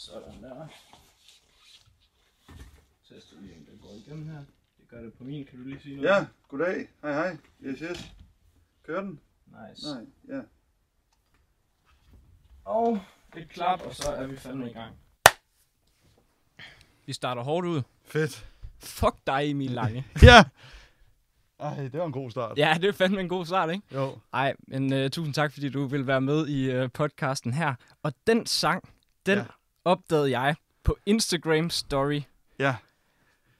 Sådan der. Tester lige, om det går igennem her. Det gør det på min. Kan du lige sige noget? Ja, goddag. Hej hej. Yes, yes. Kører den? Nice. Nej, ja. Og et klap, og så er vi fandme i gang. Vi starter hårdt ud. Fedt. Fuck dig, Emil Lange. Ja! Ej, det var en god start. ja, det er fandme en god start, ikke? Jo. Ej, men uh, tusind tak, fordi du vil være med i uh, podcasten her. Og den sang, den Ja. Opdagede jeg på Instagram Story, Ja.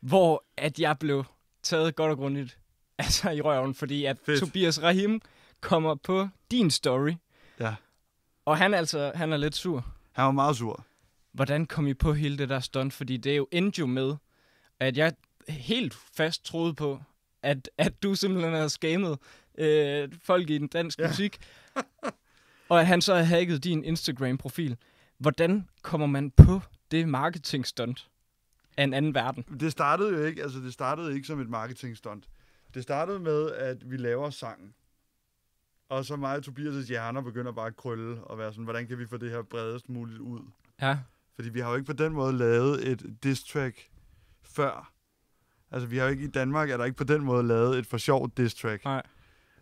hvor at jeg blev taget godt og grundigt altså i røven, fordi at Fedt. Tobias Rahim kommer på din story, Ja. og han er altså han er lidt sur. Han var meget sur. Hvordan kom I på hele det der stunt? Fordi det er jo endte jo med, at jeg helt fast troede på, at, at du simpelthen havde skammet øh, folk i den danske ja. musik, og at han så havde hacket din Instagram-profil. Hvordan kommer man på det marketing-stunt af en anden verden? Det startede jo ikke, altså det startede ikke som et marketingstunt. Det startede med, at vi laver sangen. Og så mig og Tobias' hjerner begynder bare at krølle og være sådan, hvordan kan vi få det her bredest muligt ud? Ja, Fordi vi har jo ikke på den måde lavet et diss track før. Altså vi har jo ikke i Danmark, er der ikke på den måde lavet et for sjovt diss track. nej.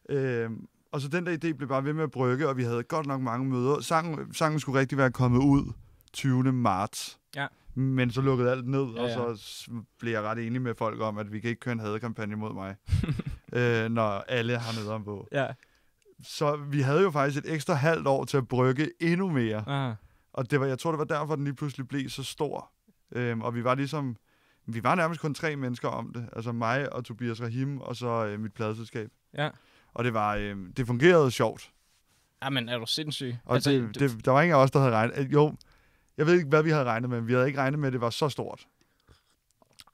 Øhm, og så den der idé blev bare ved med at brygge, og vi havde godt nok mange møder. Sangen, sangen skulle rigtig være kommet ud 20. marts. Ja. Men så lukkede alt ned, Ja, og ja. så s- blev jeg ret enig med folk om, at vi kan ikke køre en hadekampagne mod mig, øh, når alle har nederen på. Ja, Så vi havde jo faktisk et ekstra halvt år til at brygge endnu mere. ah, Og det var, jeg tror, det var derfor, den lige pludselig blev så stor. Øhm, og vi var ligesom, vi var nærmest kun tre mennesker om det. Altså mig og Tobias Rahim, og så øh, mit pladeselskab. ja. Og det var, øh, det fungerede sjovt. Jamen, er du sindssyg? Og altså, det, det, der var ingen af os, der havde regnet. Jo, jeg ved ikke, hvad vi havde regnet med, men vi havde ikke regnet med, at det var så stort.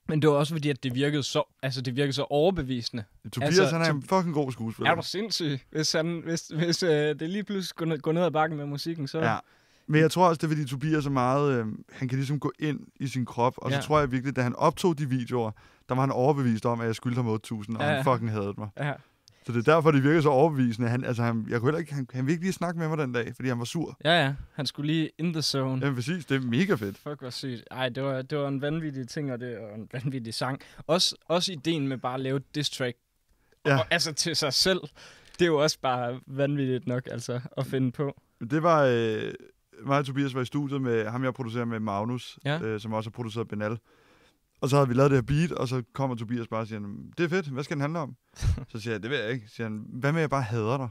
Men det var også fordi, at det virkede så, altså, det virkede så overbevisende. Tobias, Altså, han er en fucking god skuespiller. Er du sindssyg? Hvis, han, hvis, hvis øh, det lige pludselig går ned, går ned ad bakken med musikken, så... Ja. Men jeg tror også, det er fordi Tobias er meget... Øh, han kan ligesom gå ind i sin krop, og Ja. så tror jeg virkelig, da han optog de videoer, der var han overbevist om, at jeg skyldte ham 8.000, og ja. han fucking havde mig. ja. Så det er derfor, det virker så overbevisende. Han, altså, han, jeg kunne heller ikke, han, han ville ikke lige snakke med mig den dag, fordi han var sur. Ja, ja. Han skulle lige in the zone. Jamen præcis, det er mega fedt. Fuck, hvor sygt. Ej, det var, det var en vanvittig ting, og det var en vanvittig sang. Også, også ideen med bare at lave diss track. Ja. Og, altså til sig selv. Det er jo også bare vanvittigt nok, altså, at finde på. Det var... Øh, mig og Tobias var i studiet med ham, jeg producerer med Magnus, Ja. øh, som også har produceret Benal. Og så havde vi lavet det her beat, og så kommer Tobias bare og siger, det er fedt, hvad skal den handle om? så siger jeg, det ved jeg ikke. Så siger han, hvad med, at jeg bare hader dig?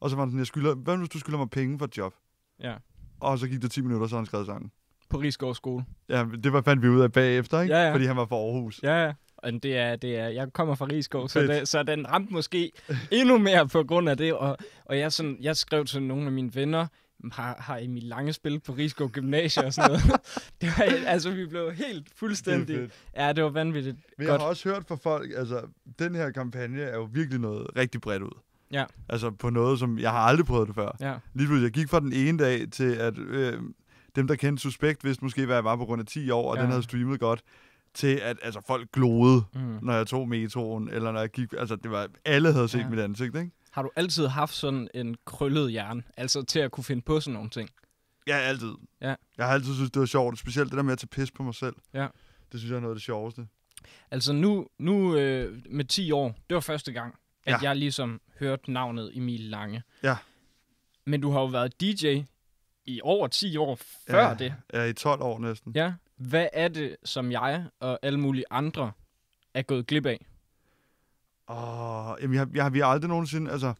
Og så var han sådan, jeg skylder, hvad hvis du skylder mig penge for et job? Ja. Og så gik der 10 minutter, så han skrevet sangen. På Rigsgaard skole. Ja, det var fandt vi ud af bagefter, ikke? Ja, ja. Fordi han var fra Aarhus. Ja, ja. Og det er, det er, jeg kommer fra Rigsgaard, så, det, så den ramte måske endnu mere på grund af det. Og, og jeg, sådan, jeg skrev til nogle af mine venner, har, har Emil Lange spillet på Rigsgaard Gymnasium og sådan noget. det var, altså, vi blev helt fuldstændig... fedt. Ja, det var vanvittigt Men jeg godt. har også hørt fra folk, altså, den her kampagne er jo virkelig noget rigtig bredt ud. Ja. Altså på noget, som jeg har aldrig prøvet det før. Ja, Lige pludselig, jeg gik fra den ene dag til, at øh, dem, der kendte Suspekt, vidste måske, hvad jeg var på grund af 10 år, og Ja. den havde streamet godt, til at altså, folk glodede, mm. når jeg tog metroen, eller når jeg gik... Altså, det var, alle havde set ja. mit ansigt, ikke? Har du altid haft sådan en krøllet hjerne? Altså til at kunne finde på sådan nogle ting? Ja, altid. Ja. Jeg har altid synes det var sjovt, specielt det der med at tage pis på mig selv. Ja. Det synes jeg er noget af det sjoveste. Altså nu, nu øh, med 10 år, det var første gang, at Ja. jeg ligesom hørte navnet Emil Lange. Ja. Men du har jo været DJ i over 10 år før ja, det. Ja, i 12 år næsten. Ja. Hvad er det, som jeg og alle mulige andre er gået glip af? Åh, jamen, jeg, jeg, vi har aldrig nogensinde, altså,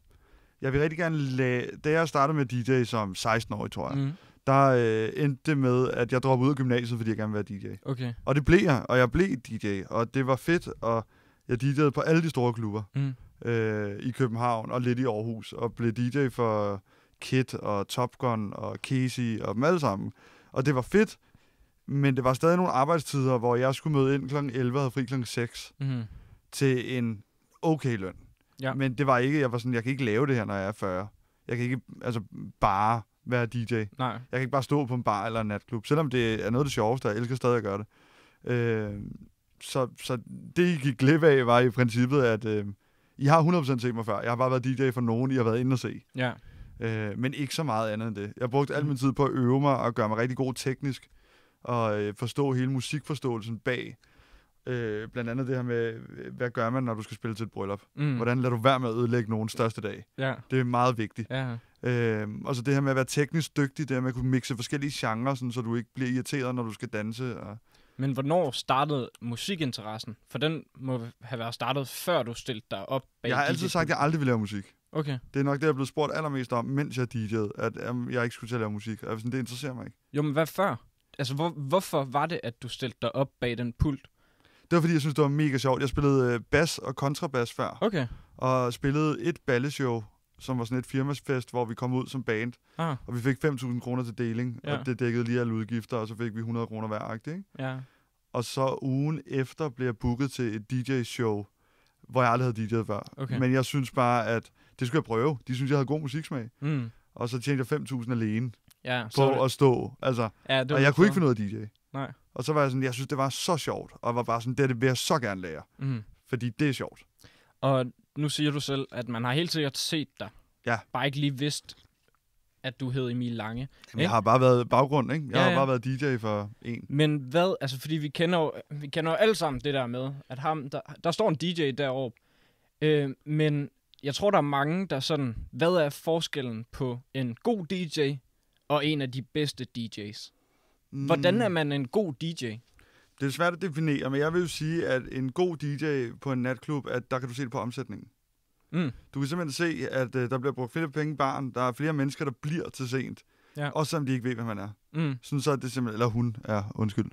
jeg vil rigtig gerne lade, da jeg startede med DJ som 16-årig, tror jeg, mm. Mm. der øh, endte det med, at jeg droppede ud af gymnasiet, fordi jeg gerne ville være DJ. Okay. Og det blev jeg, og jeg blev DJ, og det var fedt, og jeg DJ'ede på alle de store klubber Mm. øh, i København og lidt i Aarhus, og blev DJ for Kid og Top Gun og Casey og dem alle sammen. Og det var fedt, men det var stadig nogle arbejdstider, hvor jeg skulle møde ind kl. 11 og havde fri kl. 6 Mm. til en okay løn. Ja. Men det var ikke, jeg var sådan, jeg kan ikke lave det her, når jeg er 40. Jeg kan ikke altså, bare være DJ. Jeg Nej. kan ikke bare stå på en bar eller en natklub, selvom det er noget af det sjoveste, jeg elsker stadig at gøre det. Øh, så, så det, I gik glip af, var i princippet, at øh, I har 100% set mig før. Jeg har bare været DJ for nogen, I har været inde og se. Ja. Øh, men ikke så meget andet end det. Jeg brugte al min tid på at øve mig og gøre mig rigtig god teknisk. og øh, forstå hele musikforståelsen bag. Øh, blandt andet det her med, hvad gør man, når du skal spille til et bryllup? Mm. Hvordan lader du være med at ødelægge nogen største dag? Ja, Det er meget vigtigt. ja. Øh, og så det her med at være teknisk dygtig, det her med at kunne mixe forskellige genrer, sådan, så du ikke bliver irriteret, når du skal danse. Og Men hvornår startede musikinteressen? For den må have været startet, før du stillede dig op bag jeg har altid sagt, at jeg aldrig vil lave musik. Okay. Det er nok det, jeg er blevet spurgt allermest om, mens jeg DJ'ede, at jeg ikke skulle til at lave musik. Og sådan, det interesserer mig ikke. Jo, men hvad før? Altså, hvor, hvorfor var det, at du stillede dig op bag den pult? Det var fordi, jeg synes, det var mega sjovt. Jeg spillede øh, bas og kontrabas før, Okay. og spillede et balleshow, som var sådan et firmasfest, hvor vi kom ud som band, Ah, og vi fik 5.000 kroner til deling, Ja. og det dækkede lige alle udgifter, og så fik vi 100 kroner hver agt, ikke? ja. Og så ugen efter blev jeg booket til et DJ-show, hvor jeg aldrig havde DJ'et før. Okay. Men jeg synes bare, at det skulle jeg prøve. De synes, jeg havde god musiksmag. Mm. Og så tjente jeg 5.000 alene Ja, på det- at stå. Altså, ja, det og jeg kunne ikke finde ud af DJ. Nej. Og så var jeg sådan, jeg synes, det var så sjovt. Og var bare sådan, det, det vil jeg så gerne lære. Mm. Fordi det er sjovt. Og nu siger du selv, at man har helt sikkert set dig. Ja. Bare ikke lige vidst, at du hed Emil Lange. Jamen, Ikke? jeg har bare været baggrund, ikke? Jeg Ja, har ja. bare været DJ for en. Men hvad, altså fordi vi kender jo, vi kender jo alle sammen det der med, at ham, der, der står en DJ deroppe. Øh, men jeg tror, der er mange, der sådan, hvad er forskellen på en god DJ og en af de bedste DJ's? Hvordan er man en god DJ? Mm, Det er svært at definere, men jeg vil jo sige, at en god DJ på en natklub, at der kan du se det på omsætningen. Mm. Du kan simpelthen se, at øh, der bliver brugt flere penge i baren. Der er flere mennesker, der bliver til sent. Ja. Også selvom de ikke ved, hvem man er. Mm. Sådan så er det simpelthen, eller hun er, undskyld.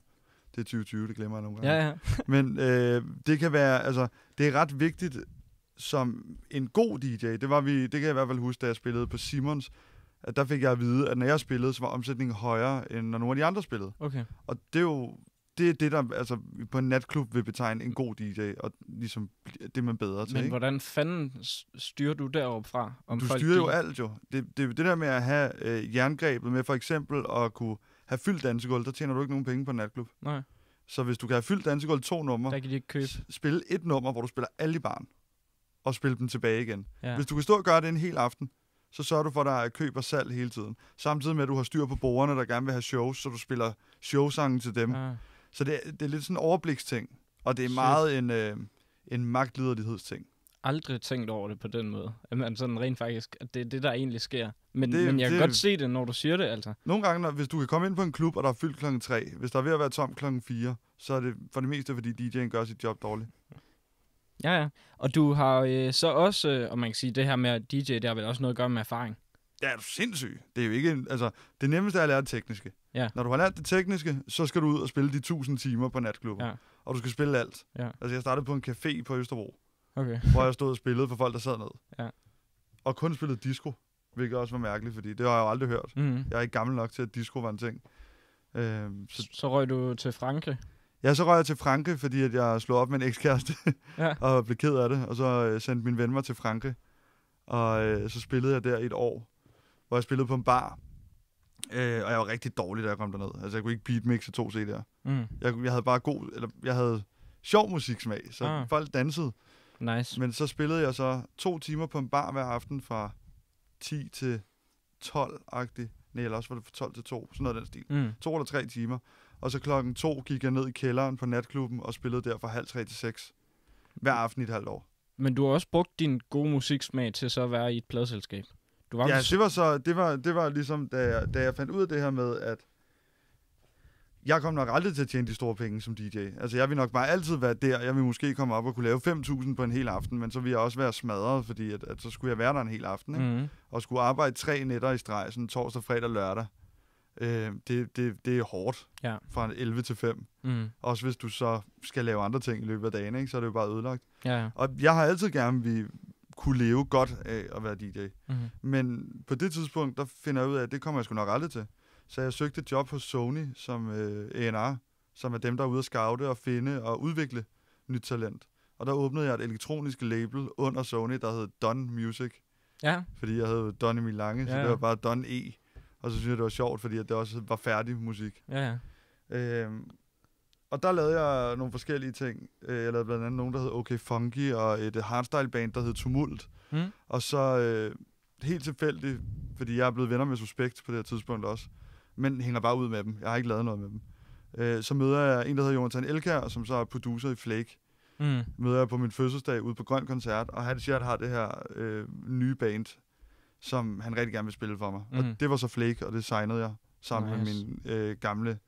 Det er 2020, det glemmer jeg nogle gange. Ja, ja. Men øh, det kan være, altså, det er ret vigtigt som en god DJ. Det, var vi, det kan jeg i hvert fald huske, da jeg spillede på Simons, at der fik jeg at vide, at når jeg spillede, så var omsætningen højere, end når nogle af de andre spillede. Okay. Og det er jo det, er det der altså, på en natklub vil betegne en god DJ, og ligesom det man bedre til. Men ikke? hvordan fanden styrer du deroppe fra? Om Du folk, styrer jo de- alt jo. Det, det jo det der med at have øh, jerngrebet med for eksempel at kunne have fyldt dansegulv, der tjener du ikke nogen penge på en natklub. Nej, Så hvis du kan have fyldt dansegulv to numre, der kan de ikke købe. spille et nummer, hvor du spiller alle i barn, og spille dem tilbage igen. Ja. Hvis du kan stå og gøre det en hel aften, så sørger du for, at der er køb og salg hele tiden. Samtidig med, at du har styr på borgerne, der gerne vil have shows, så du spiller showsangen til dem. Ah. Så det, er- det er lidt sådan en overbliksting, og det er Shit. meget en, øh, en magtliderlighedsting. aldrig tænkt over det på den måde. At man sådan rent faktisk, at det er det, der egentlig sker. Men, Det- men jeg kan det- godt se det, når du siger det, altså. Nogle gange, når, hvis du kan komme ind på en klub, og der er fyldt klokken 3, hvis der er ved at være tom klokken 4, så er det for det meste, fordi DJ'en gør sit job dårligt. Ja, ja. Og du har øh, så også, øh, og man kan sige, det her med DJ, det har vel også noget at gøre med erfaring. Ja, er du sindssyg? Det er jo ikke... en- Altså, det nemmeste er at lære det tekniske. Ja. Når du har lært det tekniske, så skal du ud og spille de 1000 timer på natklubben. Ja. Og du skal spille alt. Ja. Altså, jeg startede på en café på Østerbro, Okay. hvor jeg stod og spillede for folk, der sad ned. Ja. Og kun spillede disco, hvilket også var mærkeligt, fordi det har jeg jo aldrig hørt. Mm. Jeg er ikke gammel nok til, at disco var en ting. Øhm, så, Så røg du til Frankrig. Ja, så røg jeg til Frankrig, fordi at jeg slog op med en ekskæreste, Ja. og blev ked af det. Og så øh, sendte min ven mig til Frankrig. Og øh, så spillede jeg der i et år, hvor jeg spillede på en bar. Øh, og jeg var rigtig dårlig, da jeg kom derned. Altså, jeg kunne ikke beatmixe to CD'er. Mm. Jeg, jeg havde bare god, eller jeg havde sjov musiksmag, så ah. folk dansede. Nice. Men så spillede jeg så to timer på en bar hver aften fra 10 til 12-agtigt. Nej, eller også var det fra 12 til 2, sådan noget af den stil. Mm. To eller tre timer. Og så klokken to gik jeg ned i kælderen på natklubben og spillede der fra halv tre til 6. Hver aften i et halvt år. Men du har også brugt din gode musiksmag til så at være i et pladselskab. Du var Ja, det var så, det var, det var ligesom, da jeg, da jeg fandt ud af det her med, at jeg kom nok aldrig til at tjene de store penge som DJ. Altså, jeg vil nok bare altid være der. Jeg vil måske komme op og kunne lave 5.000 på en hel aften, men så vil jeg også være smadret, fordi at, at så skulle jeg være der en hel aften, ikke? Mm. Og skulle arbejde tre nætter i streg, sådan torsdag, fredag, lørdag. Øh, det, det, det er hårdt Ja. fra 11 til 5. Mm. Også hvis du så skal lave andre ting i løbet af dagen, ikke? så er det jo bare ødelagt. Ja, ja. Og jeg har altid gerne vi kunne leve godt af at være DJ. Mm. Men på det tidspunkt, der finder jeg ud af, at det kommer jeg sgu nok aldrig til. Så jeg søgte et job hos Sony som øh, A&R, som er dem, der er ude at scoute og finde og udvikle nyt talent. Og der åbnede jeg et elektronisk label under Sony, der hed Don Music, Ja, fordi jeg hed Don Emil Lange, så Ja, ja. det var bare Don E. Og så synes jeg, det var sjovt, fordi at det også var færdig musik. ja, ja. Øhm, og der lavede jeg nogle forskellige ting. Øh, Jeg lavede blandt andet nogen, der hed OK Funky, og et øh, hardstyle-band, der hed Tumult. Mm. Og så øh, helt tilfældigt, fordi jeg er blevet venner med Suspekt på det her tidspunkt også, men hænger bare ud med dem. Jeg har ikke lavet noget med dem. Øh, så møder jeg en, der hedder Jonathan Elkær, som så er producer i Flake. Mm. Møder jeg på min fødselsdag ude på Grøn Koncert, og han siger, at har det her øh, nye band, som han rigtig gerne vil spille for mig. Mm. Mhm. Og det var så Flake, og det signede jeg sammen Nice. med min øh, gamle,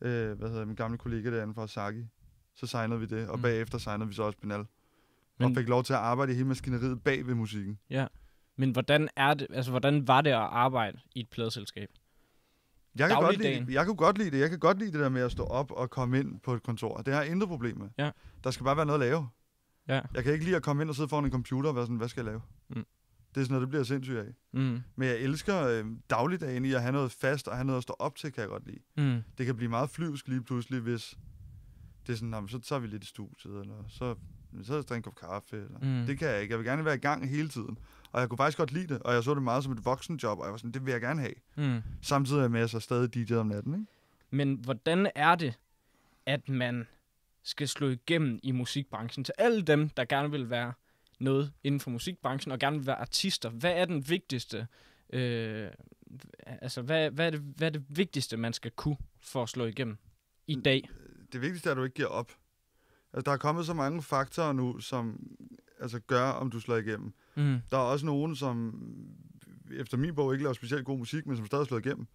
øh, hvad hedder min gamle kollega derinde fra Saki. Så signede vi det, og Mm. bagefter signede vi så også Binal. Men... Og fik lov til at arbejde i hele maskineriet bag ved musikken. Men hvordan er det, altså hvordan var det at arbejde i et pladeselskab? Jeg kan, godt lide, jeg kan godt lide det. Jeg kan godt lide det der med at stå op og komme ind på et kontor. Det har jeg intet problem med. Ja. Der skal bare være noget at lave. Ja. Jeg kan ikke lide at komme ind og sidde foran en computer og være sådan, hvad skal jeg lave? Det er sådan noget, det bliver jeg sindssyg af. Mm. Men jeg elsker øh, dagligdagen i at have noget fast og have noget at stå op til, kan jeg godt lide. Mm. Det kan blive meget flyvsk lige pludselig, hvis det er sådan, "Nå, men så tager vi lidt i studiet, eller så, så drikker en kop kaffe. Eller. Mm. Det kan jeg ikke. Jeg vil gerne være i gang hele tiden. Og jeg kunne faktisk godt lide det, og jeg så det meget som et voksenjob, og jeg var sådan, det vil jeg gerne have. Mm. Samtidig er jeg med, at jeg så stadig DJ om natten, ikke? Men hvordan er det, at man skal slå igennem i musikbranchen? Til alle dem, der gerne vil være noget inden for musikbranchen, og gerne vil være artister, hvad er den vigtigste, øh, altså hvad, hvad, er det, hvad er det vigtigste, man skal kunne for at slå igennem i dag? det vigtigste er, at du ikke giver op. Altså, der er kommet så mange faktorer nu, som altså, gør, om du slår igennem. Mm. Der er også nogen, som efter min bog ikke laver specielt god musik, men som stadig slår igennem.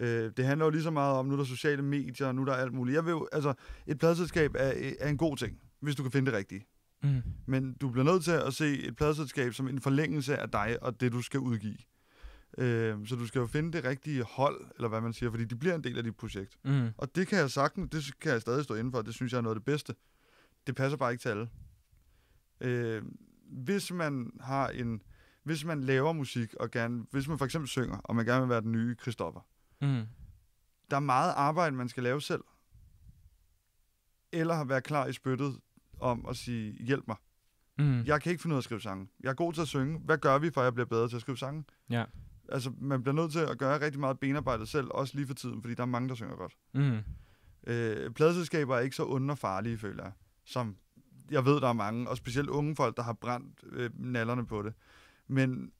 Øh, det handler jo lige så meget om, nu er der sociale medier, nu er der alt muligt. Jeg vil jo, altså, et pladselskab er, er en god ting, hvis du kan finde det rigtige. Mm. Men du bliver nødt til at se et pladselskab som en forlængelse af dig og det, du skal udgive. Øh, så du skal jo finde det rigtige hold, eller hvad man siger, fordi de bliver en del af dit projekt. Mm. Og det kan jeg sagtens, det kan jeg stadig stå inden for, det synes jeg er noget af det bedste. Det passer bare ikke til alle. Øh, hvis man har en, hvis man laver musik, og gerne, hvis man for eksempel synger, og man gerne vil være den nye Christoffer, Mm. der er meget arbejde, man skal lave selv. Eller være klar i spyttet om at sige, hjælp mig. Mm. Jeg kan ikke finde ud af at skrive sange. Jeg er god til at synge. Hvad gør vi, for at jeg bliver bedre til at skrive sange? Ja. Altså, man bliver nødt til at gøre rigtig meget benarbejde selv, også lige for tiden, fordi der er mange, der synger godt. Mm. Øh, pladeselskaber er ikke så onde og farlige, føler jeg, som jeg ved, der er mange, og specielt unge folk, der har brændt øh, nallerne på det. Men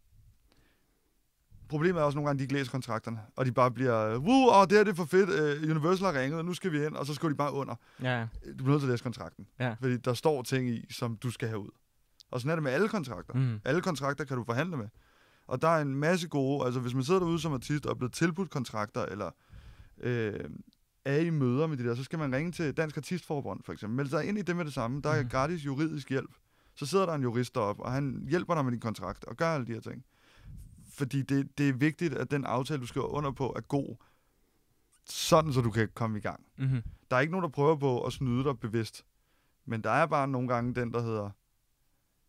problemet er også nogle gange, de ikke læser kontrakterne, og de bare bliver, Woo, åh, det her det er for fedt, øh, Universal har ringet, nu skal vi ind, og så skal de bare under. Ja. Du bliver nødt til at læse kontrakten, Ja. fordi der står ting i, som du skal have ud. Og sådan er det med alle kontrakter. Mm. Alle kontrakter kan du forhandle med. Og der er en masse gode, altså hvis man sidder derude som artist og er blevet tilbudt kontrakter, eller øh, er i møder med de der, så skal man ringe til Dansk Artistforbund for eksempel. Meld sig ind i det med det samme. Der er Mhm. gratis juridisk hjælp. Så sidder der en jurist deroppe, og han hjælper dig med din kontrakt og gør alle de her ting. Fordi det, det er vigtigt, at den aftale, du skriver under på, er god, sådan så du kan komme i gang. Mm. Der er ikke nogen, der prøver på at snyde dig bevidst. Men der er bare nogle gange den, der hedder,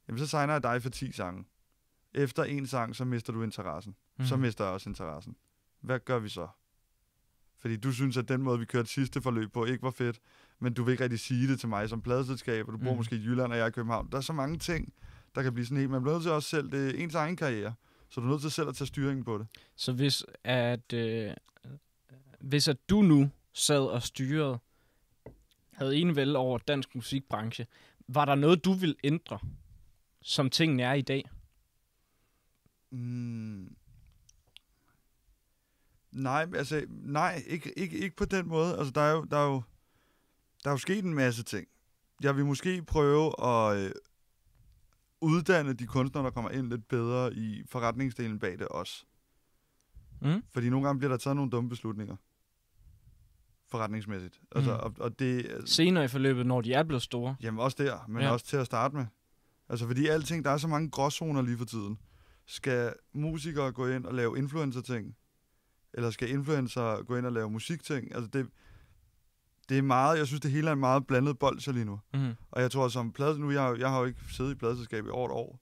jamen så signer jeg dig for 10 sange. Efter en sang, så mister du interessen. Mm. Så Mhm. mister jeg også interessen. Hvad gør vi så? Fordi du synes, at den måde, vi kørte sidste forløb på, ikke var fedt, men du vil ikke rigtig sige det til mig som pladeselskab, og du bor Mhm. måske i Jylland, og jeg i København. Der er så mange ting, der kan blive sådan helt... Man bliver nødt til også selv, det er ens egen karriere, så du er nødt til selv at tage styringen på det. Så hvis at, øh, hvis at du nu sad og styrede, havde enevælde over dansk musikbranche, var der noget, du ville ændre, som tingene er i dag? Mm. Nej, altså, nej, ikke, ikke, ikke på den måde. Altså, der er jo, der er jo, der er jo sket en masse ting. Jeg vil måske prøve at øh, uddanne de kunstnere, der kommer ind lidt bedre i forretningsdelen bag det også. Mm? Fordi nogle gange bliver der taget nogle dumme beslutninger. Forretningsmæssigt. Altså, Mm. og, og det, Senere i forløbet, når de er blevet store. Jamen også der, men ja. også til at starte med. Altså fordi alting, der er så mange gråzoner lige for tiden. Skal musikere gå ind og lave influencer-ting? Eller skal influencer gå ind og lave musikting? Altså det, det er meget, jeg synes det hele er en meget blandet bold lige nu. Mm. Og jeg tror som plade, nu, jeg, jeg har jo ikke siddet i pladeselskab i over et år.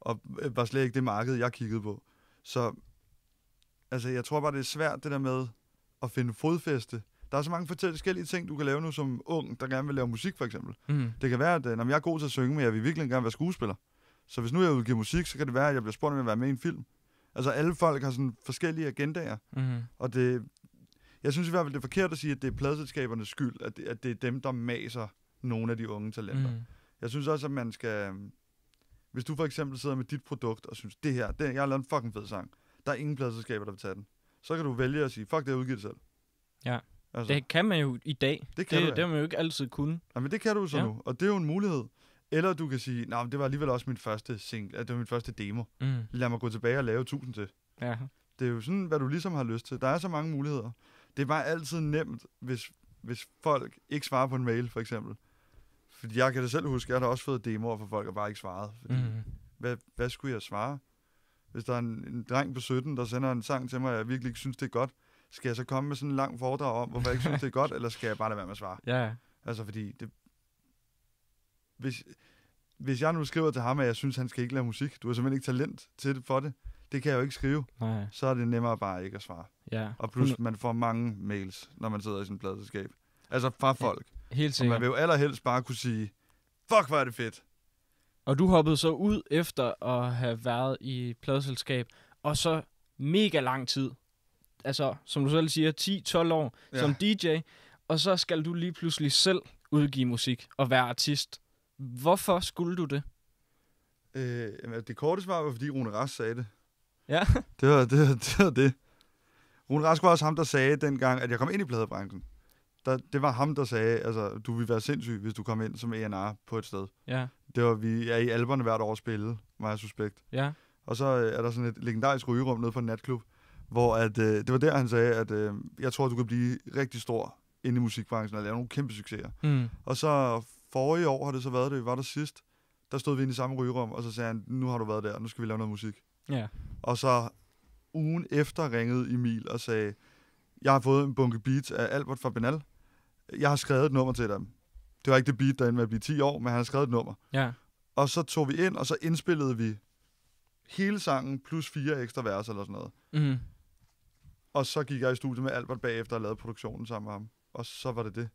Og øh, var slet ikke det marked, jeg kiggede på. Så altså, jeg tror bare, det er svært det der med at finde fodfæste. Der er så mange forskellige ting, du kan lave nu som ung, der gerne vil lave musik for eksempel. Mm. Det kan være, at øh, når jeg er god til at synge, men jeg vil virkelig gerne være skuespiller. Så hvis nu jeg udgiver musik, så kan det være, at jeg bliver spurgt om at være med i en film. Altså alle folk har sådan forskellige agendaer, Mm. og det, jeg synes i hvert fald, det er forkert at sige, at det er pladselskabernes skyld, at det, at det er dem, der maser nogle af de unge talenter. Mm. Jeg synes også, at man skal... Hvis du for eksempel sidder med dit produkt og synes, det her, det, jeg har lavet en fucking fed sang, der er ingen pladselskaber, der vil tage den. Så kan du vælge at sige, fuck det, jeg udgiver det selv. Ja. Altså, Det kan man jo i dag. det kan Det, du, det ja. har man jo ikke altid kunne. Men det kan du så Ja. nu, og det er jo en mulighed. Eller du kan sige, nej, det var alligevel også min første single, det var min første demo. Mm. Lad mig gå tilbage og lave tusind til. Ja. Det er jo sådan, hvad du ligesom har lyst til. Der er så mange muligheder. Det er bare altid nemt, hvis, hvis folk ikke svarer på en mail, for eksempel. Fordi jeg kan det selv huske, jeg har da også fået demoer fra folk, der bare ikke svarede. Fordi, Mm. hvad, hvad skulle jeg svare? Hvis der er en, en dreng på 17, der sender en sang til mig, og jeg virkelig ikke synes, det er godt, skal jeg så komme med sådan en lang foredrag om, hvorfor jeg ikke synes, det er godt, eller skal jeg bare lade være med at svare? Ja. Altså, fordi det... Hvis, hvis jeg nu skriver til ham, at jeg synes, han skal ikke lave musik, du har simpelthen ikke talent til det for det, det kan jeg jo ikke skrive, Nej. så er det nemmere bare ikke at svare. Ja. Og plus, man får mange mails, når man sidder i et pladselskab. Altså fra folk. Helt Og man sikkert. vil jo allerhelst bare kunne sige, fuck, hvor er det fedt. Og du hoppede så ud efter at have været i pladselskab, og så mega lang tid. Altså, som du selv siger, 10-12 år ja. som DJ, og så skal du lige pludselig selv udgive musik og være artist. Hvorfor skulle du det? Øh, det korte svar var, fordi Rune Rask sagde det. Ja. Det var det. Var, det, var det. Rune Rask var også ham, der sagde dengang, at jeg kom ind i pladebranchen. Der, det var ham, der sagde, altså, du vil være sindssyg, hvis du kom ind som A&R på et sted. Ja, Det var, vi er i alberne hvert år at spille, og Suspekt. ja. Og så øh, er der sådan et legendarisk rygerum nede på en natklub, hvor at, øh, det var der, han sagde, at øh, jeg tror, du kan blive rigtig stor inde i musikbranchen og lave nogle kæmpe succeser. Mm. Og så forrige år har det så været det, var der sidst, der stod vi inde i samme rygerum, og så sagde han, nu har du været der, nu skal vi lave noget musik. Ja. Og så ugen efter ringede Emil og sagde, jeg har fået en bunke beats af Albert fra Benal. Jeg har skrevet et nummer til dem. Det var ikke det beat, der endte med at blive 10 år, men han har skrevet et nummer. Ja. Og så tog vi ind, og så indspillede vi hele sangen plus fire ekstra vers eller sådan noget. Mm. Og så gik jeg i studiet med Albert bagefter og lavede produktionen sammen med ham. Og så var det det.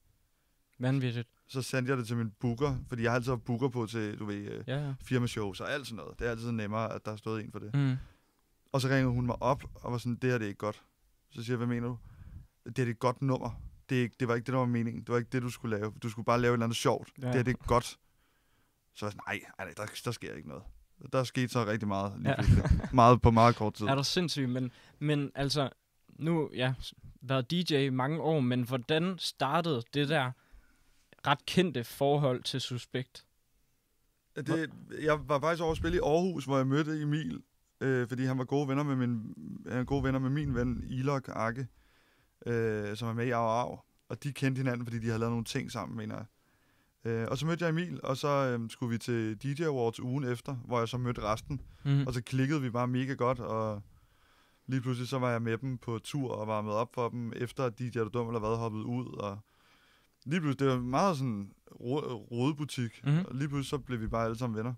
Vanvittigt. Så sendte jeg det til min booker, fordi jeg har altid haft booker på til, du ved, øh, Ja, ja. firmashows og alt sådan noget. Det er altid nemmere, at der er stået en for det. Mm. Og så ringede hun mig op og var sådan, det her det er ikke godt. Så siger jeg, hvad mener du? Det her det er et godt nummer. Det, er ikke, det var ikke det, der var meningen. Det var ikke det, du skulle lave. Du skulle bare lave et eller andet sjovt. Ja. Det her det er godt. Så var jeg sådan, nej, nej, der, der sker ikke noget. Der skete så rigtig meget lige Ja. meget på meget kort tid. Er du sindssyg, men, men altså, nu, ja, været DJ i mange år, men hvordan startede det der ret kendte forhold til Suspekt? Det, jeg var faktisk over at spille i Aarhus, hvor jeg mødte Emil, øh, fordi han var gode venner med min, han gode venner med min ven Ilok Akke, øh, som er med i Au Au. Og de kendte hinanden, fordi de havde lavet nogle ting sammen, mener jeg. Øh, og så mødte jeg Emil, og så øh, skulle vi til DJ Awards ugen efter, hvor jeg så mødte resten. Mm. Og så klikkede vi bare mega godt, og lige pludselig så var jeg med dem på tur og varmede op for dem, efter at DJ Er du dum eller hvad hoppede ud. Og lige pludselig, det var meget sådan ro- rodebutik, Mhm. og lige pludselig så blev vi bare alle sammen venner.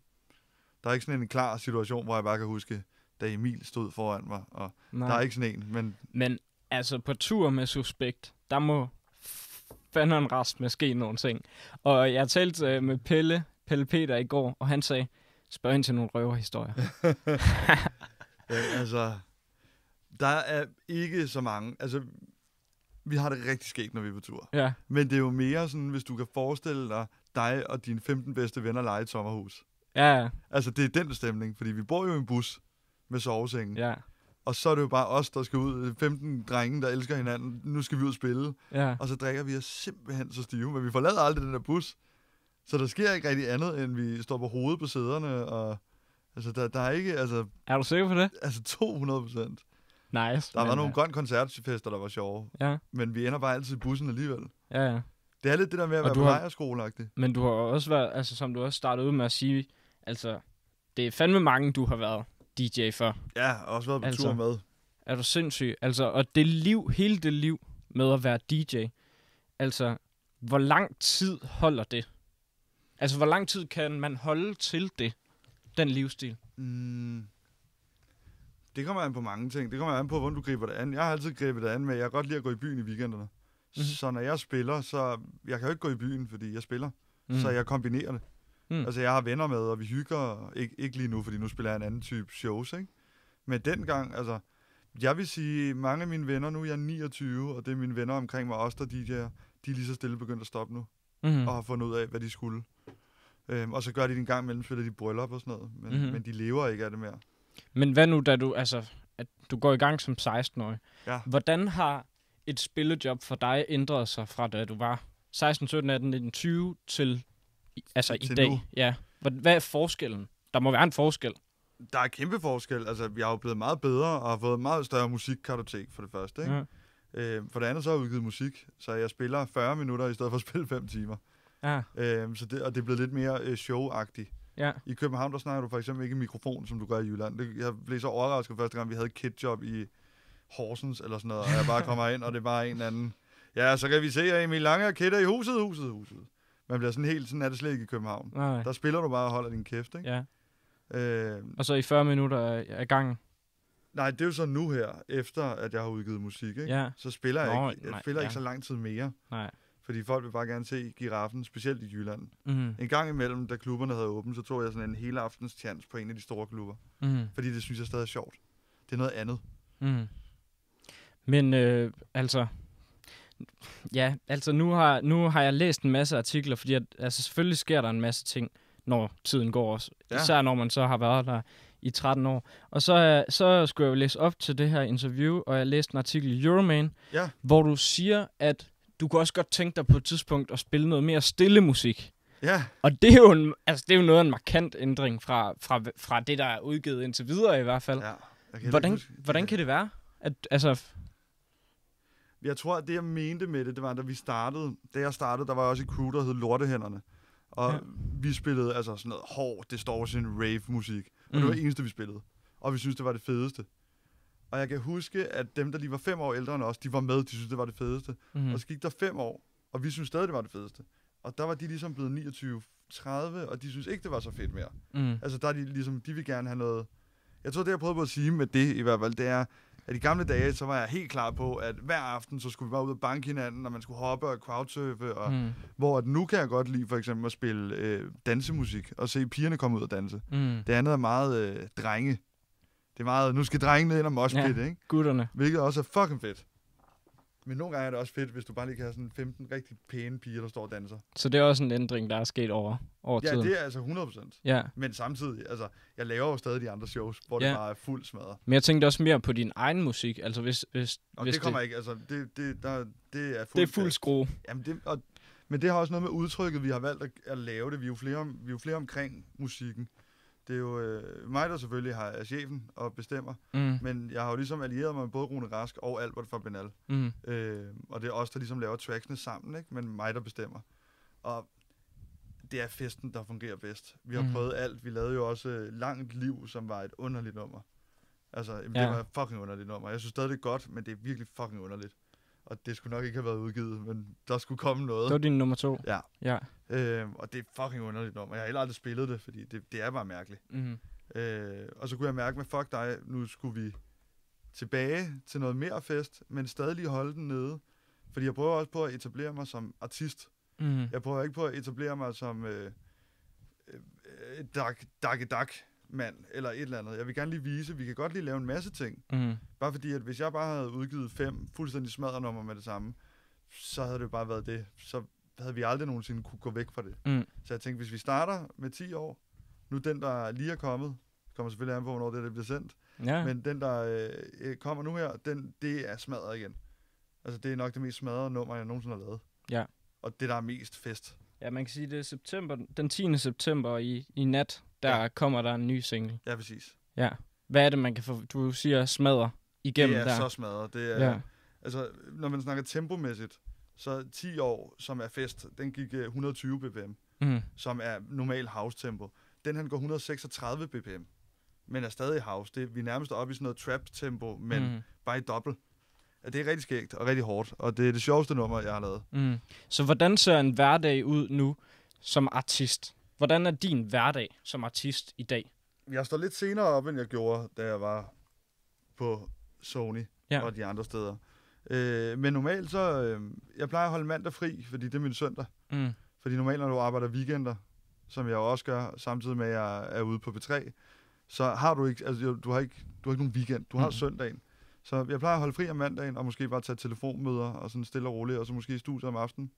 Der er ikke sådan en klar situation, hvor jeg bare kan huske, da Emil stod foran mig, og Nej. der er ikke sådan en, men Men altså, på tur med Suspekt, der må fanderen rest med ske nogle ting. Og jeg talte øh, med Pelle, Pelle Peter i går, og han sagde, spørg ind til nogle røverhistorier. øh, altså, der er ikke så mange. Altså, vi har det rigtig skægt, når vi er på tur. ja, Men det er jo mere sådan, hvis du kan forestille dig dig og dine 15 bedste venner lege et sommerhus. ja, ja, Altså, det er den stemning, fordi vi bor jo i en bus med sovesengen. Ja. ja, Og så er det jo bare os, der skal ud. 15 drenge, der elsker hinanden. Nu skal vi ud og spille. ja. Og så drikker vi os simpelthen så stive. Men vi forlader aldrig den der bus. Så der sker ikke rigtig andet, end vi står på hovedet på sæderne. Og, altså, der, der er ikke... Altså, Er du sikker på det? altså 200 procent. Nice. Der har men, nogle øh, grøn koncertfester, der var sjove. Ja, Men vi ender bare altid i bussen alligevel. ja, ja. Det er lidt det der med at Og være på har- lejerskole Men du har også været, altså som du også startede ud med at sige, altså, det er fandme mange, du har været DJ for. Ja, og også været på Altså. tur med. Er du sindssyg? Altså, og det liv, hele det liv med at være DJ, altså, hvor lang tid holder det? Altså, hvor lang tid kan man holde til det, den livsstil? Mm. Det kommer an på mange ting. Det kommer an på, hvordan du griber det an. Jeg har altid grebet det an med, at jeg godt lide at gå i byen i weekenderne. Mhm. Mm-hmm. Så når jeg spiller, så... Jeg kan jo ikke gå i byen, fordi jeg spiller. Mm. Så jeg kombinerer det. Mm. Mm. Altså, jeg har venner med, og vi hygger. og Ikke, lige nu, fordi nu spiller jeg en anden type shows, ikke? Men dengang, altså... Jeg vil sige, mange af mine venner, nu er jeg 29, og det er mine venner omkring mig, også der DJ'er, de er lige så stille begyndt at stoppe nu, mm. mm. og har fundet ud af, hvad de skulle. Øhm, og så gør de det en gang imellem, spiller de bryllup og sådan noget, men, Mhm. mm-hmm. men de lever ikke af det mere. Men hvad nu, da du, altså, at du går i gang som 16-årig? Ja. Hvordan har et spillejob for dig ændrede sig fra da du var 16, 17, 18, 19, 20 til, i- altså i Til dag? nu. Ja. Hvad, er forskellen? Der må være en forskel. Der er kæmpe forskel. Altså, jeg er jo blevet meget bedre og har fået et meget større musikkartotek for det første. Ikke? Ja. Øh, for det andet så har jeg udgivet musik, så jeg spiller 40 minutter i stedet for at spille 5 timer. Ja. Øh, så det, og det er blevet lidt mere øh, showagtigt. Ja. I København, der snakker du for eksempel ikke i mikrofon, som du gør i Jylland. Det, jeg blev så overrasket første gang, vi havde et kidjob i Horsens eller sådan noget, og jeg bare kommer ind, og det er bare en anden... Ja, så kan vi se, at Emil Lange og kidder i huset, huset, huset. Man bliver sådan helt, sådan er det slet ikke i København. Nej. Der spiller du bare og holder din kæft, ikke? Ja. Øh, Og så i 40 minutter af gangen. nej, det er jo så nu her, efter at jeg har udgivet musik, ikke? Ja. Så spiller jeg, Nå, ikke, jeg nej, spiller ja. ikke så lang tid mere, Nej. Fordi folk vil bare gerne se giraffen, specielt i Jylland. Mm. En gang imellem, da klubberne havde åbent, så tog jeg sådan en hele aftens chance på en af de store klubber. Mm. Fordi det synes jeg stadig er sjovt. Det er noget andet. Mm. Men øh, altså, ja, altså nu har, nu har jeg læst en masse artikler, fordi at, altså, selvfølgelig sker der en masse ting, når tiden går også. Ja. Især når man så har været der i 13 år. Og så, øh, så skulle jeg jo læse op til det her interview, og jeg læste en artikel i Euroman, Ja. hvor du siger, at du kunne også godt tænke dig på et tidspunkt at spille noget mere stille musik. Ja, Og det er jo, en, altså, det er jo noget af en markant ændring fra, fra, fra det, der er udgivet indtil videre i hvert fald. ja. Heller hvordan, hvordan kan det være? At, altså, Jeg tror, at det, jeg mente med det, det var, da vi startede. Da jeg startede, der var også et crew, der hed Lortehænderne. Og Ja. vi spillede altså sådan noget hård, distortion, rave-musik. Og mm. det var det eneste, vi spillede. Og vi synes det var det fedeste. Og jeg kan huske, at dem, der lige var fem år ældre end os, de var med, de synes det var det fedeste. Mm. Og så gik der fem år, og vi synes stadig, det var det fedeste. Og der var de ligesom blevet 29, 30, og de synes ikke, det var så fedt mere. Mm. Altså, der er de ligesom, de vil gerne have noget... Jeg tror, det jeg prøvede på at sige med det i hvert fald, det er, at i gamle dage, så var jeg helt klar på, at hver aften, så skulle vi bare ud og banke hinanden, og man skulle hoppe og crowdsurfe, og Mm. hvor at nu kan jeg godt lide for eksempel at spille øh, dansemusik, og se pigerne komme ud og danse. Mm. Det andet er meget øh, drenge. Det er meget, nu skal drengene ind og moshpit, ja. ikke? Gutterne. Hvilket også er fucking fedt. Men nogle gange er det også fedt, hvis du bare lige kan have sådan 15 rigtig pæne piger, der står og danser. Så det er også en ændring, der er sket over, over Ja, tiden. det er altså 100%. Ja, Men samtidig, altså, jeg laver jo stadig de andre shows, hvor Ja. det bare er fuld smadret. men jeg tænkte også mere på din egen musik. Altså hvis, hvis, Og hvis det kommer ikke, altså, det, det, der, det er fuld det er fuld skrue. Jamen, det, og, men det har også noget med udtrykket, vi har valgt at, at lave det. Vi er jo flere, om, vi er jo flere omkring musikken. Det er jo øh, mig, der selvfølgelig har, er chefen og bestemmer. Mm. Men jeg har jo ligesom allieret mig med både Rune Rask og Albert fra Benal. Mm. Øh, og det er os, der ligesom laver tracksene sammen, ikke? men mig, der bestemmer. Og det er festen, der fungerer bedst. Vi har mm. prøvet alt. Vi lavede jo også øh, Langt Liv, som var et underligt nummer. Altså, jamen, det Ja. var et fucking underligt nummer. Jeg synes stadig, det er godt, men det er virkelig fucking underligt. Og det skulle nok ikke have været udgivet, men der skulle komme noget. Det var din nummer to. Ja. Ja. Øh, og det er fucking underligt nummer. Jeg har heller aldrig spillet det, fordi det, det er bare mærkeligt. Mm. Øh, og så kunne jeg mærke med, fuck dig, nu skulle vi tilbage til noget mere fest, men stadig lige holde den nede. Fordi jeg prøver også på at etablere mig som artist. Mm. Jeg prøver ikke på at etablere mig som øh, øh, dak, dak, dak mand eller et eller andet. Jeg vil gerne lige vise, at vi kan godt lige lave en masse ting. Mm. Bare fordi, at hvis jeg bare havde udgivet fem fuldstændig smadret nummer med det samme, så havde det jo bare været det. Så havde vi aldrig nogensinde kunne gå væk fra det. Mm. Så jeg tænkte, hvis vi starter med 10 år, nu den, der lige er kommet, kommer selvfølgelig an på, hvornår det, det bliver sendt, Ja. men den, der øh, kommer nu her, den, det er smadret igen. Altså, det er nok det mest smadrede nummer, jeg nogensinde har lavet. Ja. Og det, der er mest fest. ja, man kan sige, det er september, den 10. september i, i nat, der Ja. kommer der en ny single. Ja, præcis. Ja. Hvad er det, man kan få, du siger smadre igennem det er der? så smadret. Det er, ja. Altså, når man snakker tempomæssigt, så 10 år, som er fest, den gik øh, 120 bpm, Mm. som er normal house-tempo. Den han går 136 bpm, men er stadig house. Det, vi er nærmest oppe i sådan noget trap-tempo, men. Mm. bare i dobbelt. Ja, det er rigtig skægt og rigtig hårdt, og det er det sjoveste nummer, jeg har lavet. Mm. Så hvordan ser en hverdag ud nu som artist? Hvordan er din hverdag som artist i dag? Jeg står lidt senere op, end jeg gjorde, da jeg var på Sony Ja. og de andre steder. Øh, men normalt så, øh, jeg plejer at holde mandag fri, fordi det er min søndag. Mm. Fordi normalt, når du arbejder weekender, som jeg også gør, samtidig med, at jeg er ude på B3, så har du ikke, altså, du har ikke, du har ikke nogen weekend. Du har Mhm. søndagen. Så jeg plejer at holde fri om mandagen, og måske bare tage telefonmøder, og sådan stille og roligt, og så måske i studiet om aftenen.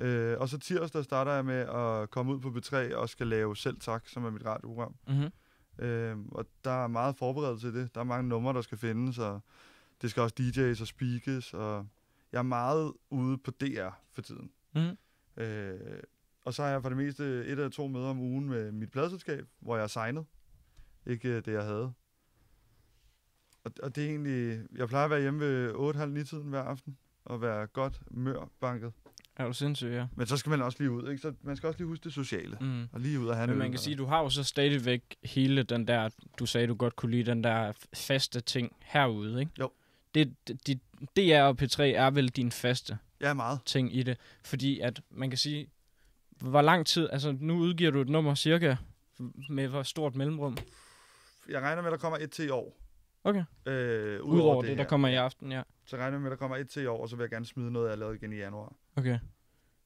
Øh, og så tirsdag starter jeg med at komme ud på B3 og skal lave Selv Tak, som er mit radioprogram. Mm-hmm. Øh, og der er meget forberedelse til det. Der er mange numre, der skal findes, og det skal også DJ's og speakes, og jeg er meget ude på DR for tiden. Mm. Øh, og så har jeg for det meste et eller to møder om ugen med mit pladselskab, hvor jeg er signet. Ikke øh, det, jeg havde. Og, og det er egentlig... Jeg plejer at være hjemme ved 8.30 tiden hver aften, og være godt mørbanket. Er du sindssyg, ja. Men så skal man også lige ud, ikke? Så man skal også lige huske det sociale. Mm. Og lige ud og have Men en man kan sige, du har jo så stadigvæk hele den der, du sagde, du godt kunne lide, den der faste ting herude, ikke? Jo. Det, det, det, DR og P3 er vel din faste Ja, meget. ting i det, fordi at man kan sige, hvor lang tid, altså nu udgiver du et nummer cirka, med hvor stort mellemrum? Jeg regner med, at der kommer et til i år. Okay. Øh, Udover det, det der her. kommer i aften, ja. Så regner jeg med, at der kommer et til i år, og så vil jeg gerne smide noget, jeg lavet igen i januar. Okay.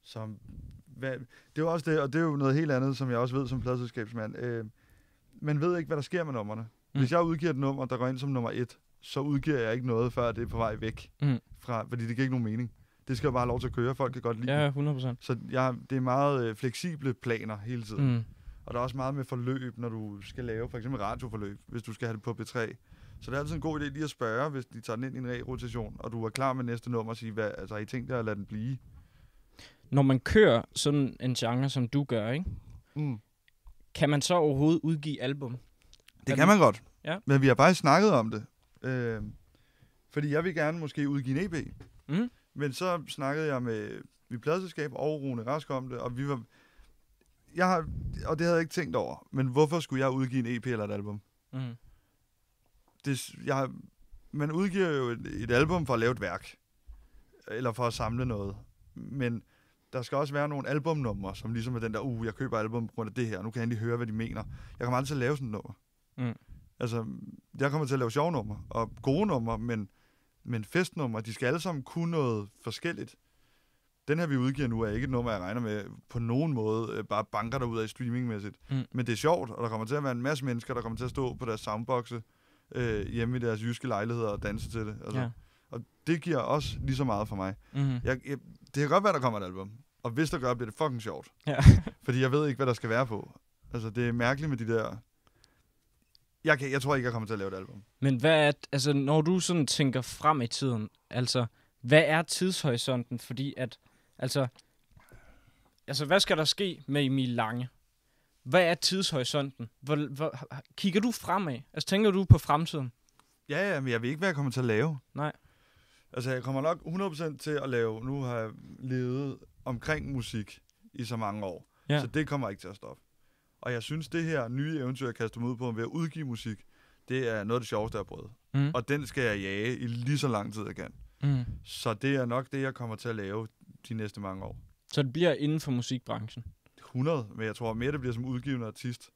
Så hvad, det er jo også det, og det er jo noget helt andet, som jeg også ved som pladselskabsmand. Øh, man ved ikke, hvad der sker med numrene. Mm. Hvis jeg udgiver et nummer, der går ind som nummer et, så udgiver jeg ikke noget, før det er på vej væk. Mm. Fra, fordi det giver ikke nogen mening. Det skal jo bare have lov til at køre. Folk kan godt lide Ja, det. 100 procent. Så jeg, det er meget øh, fleksible planer hele tiden. Mm. Og der er også meget med forløb, når du skal lave for eksempel radioforløb, hvis du skal have det på B3. Så det er altid en god idé lige at spørge, hvis de tager den ind i en re-rotation, og du er klar med næste nummer og sige, hvad, altså har I tænkt jer at lade den blive? Når man kører sådan en genre, som du gør, ikke? Mm. kan man så overhovedet udgive album? Det Er kan man godt. Ja. Men vi har faktisk snakket om det. Øh, fordi jeg vil gerne måske udgive en EP. Mm. Men så snakkede jeg med mit pladselskab og Rune Rask om det, og vi var... Jeg har, og det havde jeg ikke tænkt over, men hvorfor skulle jeg udgive en EP eller et album? Mm. Det, jeg, man udgiver jo et, et album for at lave et værk. Eller for at samle noget. Men der skal også være nogle albumnumre, som ligesom er den der, uh, jeg køber album på grund af det her, nu kan jeg endelig høre, hvad de mener. Jeg kommer aldrig til at lave sådan et nummer. Mm. Altså, jeg kommer til at lave sjove numre, og gode numre, men, men festnumre, de skal alle sammen kunne noget forskelligt. Den her, vi udgiver nu, er ikke et nummer, jeg regner med på nogen måde øh, bare banker der ud af streamingmæssigt. Mm. Men det er sjovt, og der kommer til at være en masse mennesker, der kommer til at stå på deres soundboxe øh, hjemme i deres jyske lejligheder og danse til det. Altså, Ja. Og det giver også lige så meget for mig. Mm. Jeg, jeg, det kan godt være, der kommer et album. Og hvis der gør, bliver det fucking sjovt. Ja. Fordi jeg ved ikke, hvad der skal være på. Altså, det er mærkeligt med de der... Jeg, kan, jeg tror ikke, jeg kommer til at lave et album. Men hvad er, altså, når du sådan tænker frem i tiden, altså, hvad er tidshorisonten? Fordi at, altså, altså, hvad skal der ske med Emil Lange? Hvad er tidshorisonten? Hvor, hvor, kigger du fremad? Altså, tænker du på fremtiden? Ja, ja, men jeg ved ikke, hvad jeg kommer til at lave. Nej. Altså, jeg kommer nok 100% til at lave... Nu har jeg levet omkring musik i så mange år. Ja. Så det kommer ikke til at stoppe. Og jeg synes, det her nye eventyr, jeg kaster mig ud på ved at udgive musik, det er noget af det sjoveste, jeg har prøvet. Mm. Og den skal jeg jage i lige så lang tid, jeg kan. Mm. Så det er nok det, jeg kommer til at lave de næste mange år. Så det bliver inden for musikbranchen? 100, men jeg tror mere, det bliver som udgivende artist.